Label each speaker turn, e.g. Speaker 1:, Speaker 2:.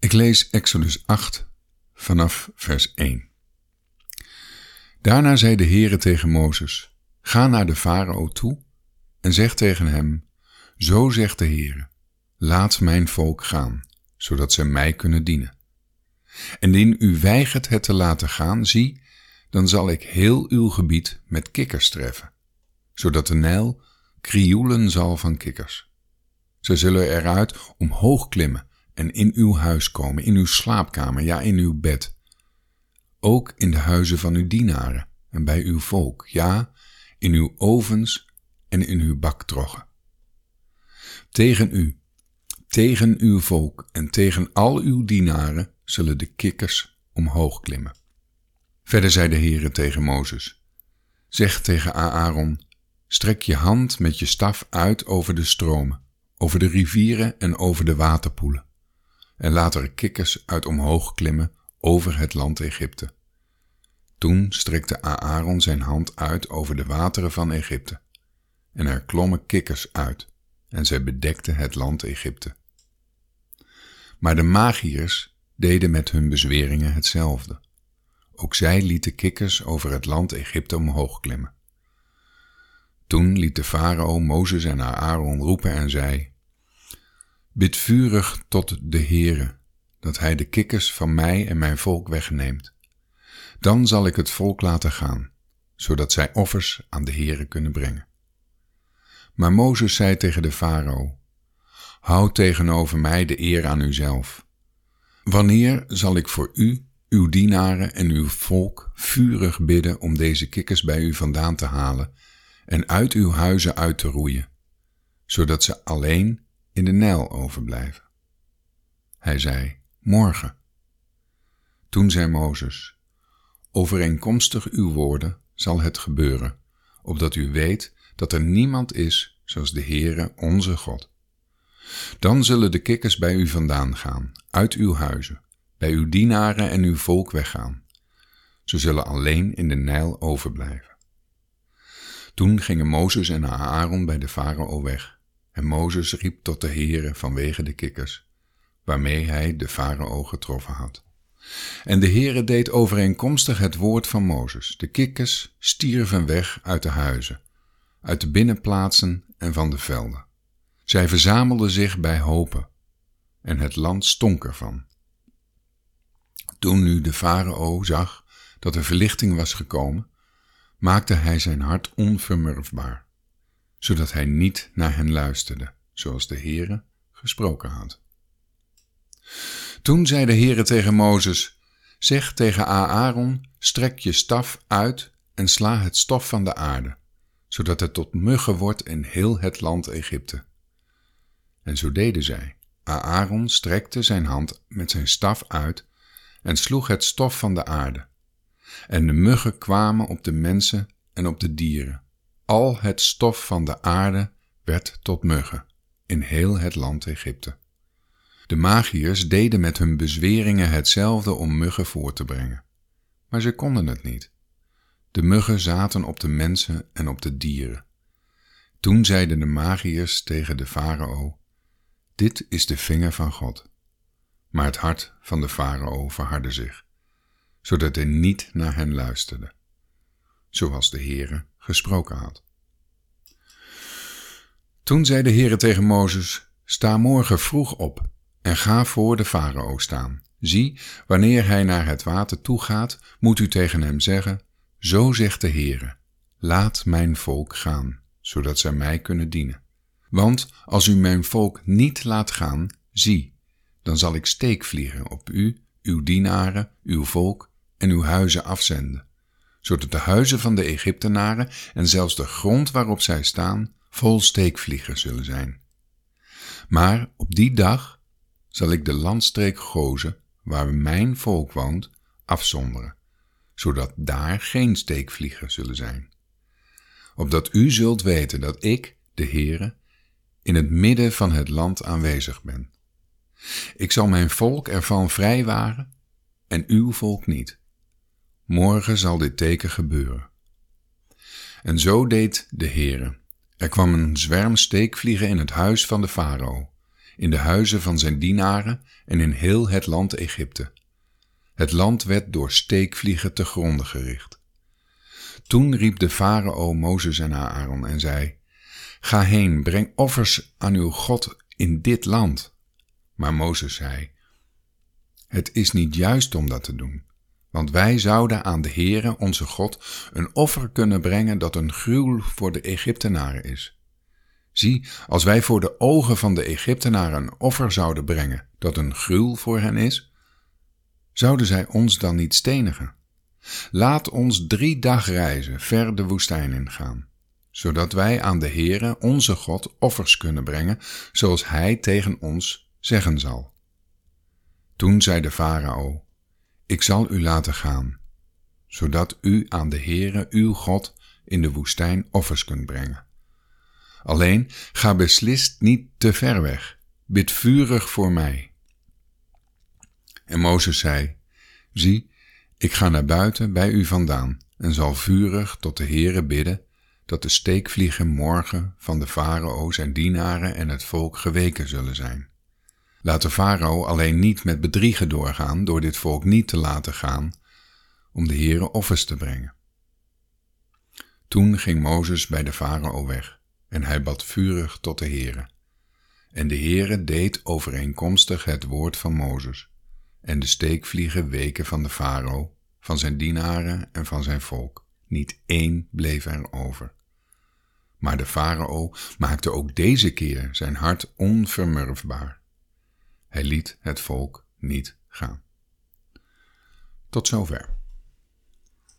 Speaker 1: Ik lees Exodus 8 vanaf vers 1. Daarna zei de Heere tegen Mozes: Ga naar de farao toe en zeg tegen hem: Zo zegt de Heere: Laat mijn volk gaan, zodat ze mij kunnen dienen. En indien u weigert het te laten gaan, zie, dan zal ik heel uw gebied met kikkers treffen, zodat de Nijl krioelen zal van kikkers. Ze zullen eruit omhoog klimmen en in uw huis komen, in uw slaapkamer, ja, in uw bed. Ook in de huizen van uw dienaren en bij uw volk, ja, in uw ovens en in uw baktroggen. Tegen u, tegen uw volk en tegen al uw dienaren zullen de kikkers omhoog klimmen. Verder zei de Heere tegen Mozes, zeg tegen Aaron, strek je hand met je staf uit over de stromen, over de rivieren en over de waterpoelen en laat er kikkers uit omhoog klimmen over het land Egypte. Toen strekte Aaron zijn hand uit over de wateren van Egypte, en er klommen kikkers uit, en zij bedekten het land Egypte. Maar de magiërs deden met hun bezweringen hetzelfde. Ook zij lieten kikkers over het land Egypte omhoog klimmen. Toen liet de farao Mozes en Aaron roepen en zei: Bid vurig tot de Heere, dat hij de kikkers van mij en mijn volk wegneemt. Dan zal ik het volk laten gaan, zodat zij offers aan de Heere kunnen brengen. Maar Mozes zei tegen de farao, Houd tegenover mij de eer aan uzelf. Wanneer zal ik voor u, uw dienaren en uw volk vurig bidden om deze kikkers bij u vandaan te halen en uit uw huizen uit te roeien, zodat ze alleen in de Nijl overblijven. Hij zei, morgen. Toen zei Mozes, overeenkomstig uw woorden zal het gebeuren, opdat u weet dat er niemand is zoals de Heere onze God. Dan zullen de kikkers bij u vandaan gaan, uit uw huizen, bij uw dienaren en uw volk weggaan. Ze zullen alleen in de Nijl overblijven. Toen gingen Mozes en Aaron bij de farao weg. En Mozes riep tot de Heere vanwege de kikkers, waarmee hij de farao getroffen had. En de Heere deed overeenkomstig het woord van Mozes. De kikkers stierven weg uit de huizen, uit de binnenplaatsen en van de velden. Zij verzamelden zich bij hopen, en het land stonk ervan. Toen nu de farao zag dat er verlichting was gekomen, maakte hij zijn hart onvermurfbaar zodat hij niet naar hen luisterde, zoals de Heere gesproken had. Toen zei de Heere tegen Mozes, zeg tegen Aaron, strek je staf uit en sla het stof van de aarde, zodat het tot muggen wordt in heel het land Egypte. En zo deden zij. Aaron strekte zijn hand met zijn staf uit en sloeg het stof van de aarde. En de muggen kwamen op de mensen en op de dieren al het stof van de aarde werd tot muggen in heel het land Egypte. De magiërs deden met hun bezweringen hetzelfde om muggen voor te brengen, maar ze konden het niet. De muggen zaten op de mensen en op de dieren. Toen zeiden de magiërs tegen de farao: Dit is de vinger van God. Maar het hart van de farao verhardde zich, zodat hij niet naar hen luisterde, zoals de Heere gesproken had. Toen zei de Heere tegen Mozes, sta morgen vroeg op en ga voor de farao staan. Zie, wanneer hij naar het water toegaat, moet u tegen hem zeggen, zo zegt de Heere, laat mijn volk gaan, zodat zij mij kunnen dienen. Want als u mijn volk niet laat gaan, zie, dan zal ik steekvliegen op u, uw dienaren, uw volk en uw huizen afzenden zodat de huizen van de Egyptenaren en zelfs de grond waarop zij staan vol steekvliegen zullen zijn. Maar op die dag zal ik de landstreek Gozen, waar mijn volk woont, afzonderen, zodat daar geen steekvliegen zullen zijn. Opdat u zult weten dat ik, de Heere, in het midden van het land aanwezig ben. Ik zal mijn volk ervan vrijwaren en uw volk niet. Morgen zal dit teken gebeuren. En zo deed de Heere. Er kwam een zwerm steekvliegen in het huis van de farao, in de huizen van zijn dienaren en in heel het land Egypte. Het land werd door steekvliegen te gronden gericht. Toen riep de farao Mozes en Aaron en zei: Ga heen, breng offers aan uw God in dit land. Maar Mozes zei: Het is niet juist om dat te doen, want wij zouden aan de Heere, onze God, een offer kunnen brengen dat een gruwel voor de Egyptenaren is. Zie, als wij voor de ogen van de Egyptenaren een offer zouden brengen dat een gruwel voor hen is, zouden zij ons dan niet stenigen? Laat ons drie dagreizen ver de woestijn ingaan, zodat wij aan de Heere, onze God, offers kunnen brengen, zoals Hij tegen ons zeggen zal. Toen zei de farao, ik zal u laten gaan, zodat u aan de Heere, uw God, in de woestijn offers kunt brengen. Alleen ga beslist niet te ver weg, bid vurig voor mij. En Mozes zei, zie, ik ga naar buiten bij u vandaan en zal vurig tot de Heere bidden dat de steekvliegen morgen van de farao zijn dienaren en het volk geweken zullen zijn. Laat de farao alleen niet met bedriegen doorgaan door dit volk niet te laten gaan om de Heere offers te brengen. Toen ging Mozes bij de farao weg en hij bad vurig tot de Heere. En de Heere deed overeenkomstig het woord van Mozes en de steekvliegen weken van de farao, van zijn dienaren en van zijn volk. Niet één bleef er over. Maar de farao maakte ook deze keer zijn hart onvermurfbaar. Hij liet het volk niet gaan. Tot zover.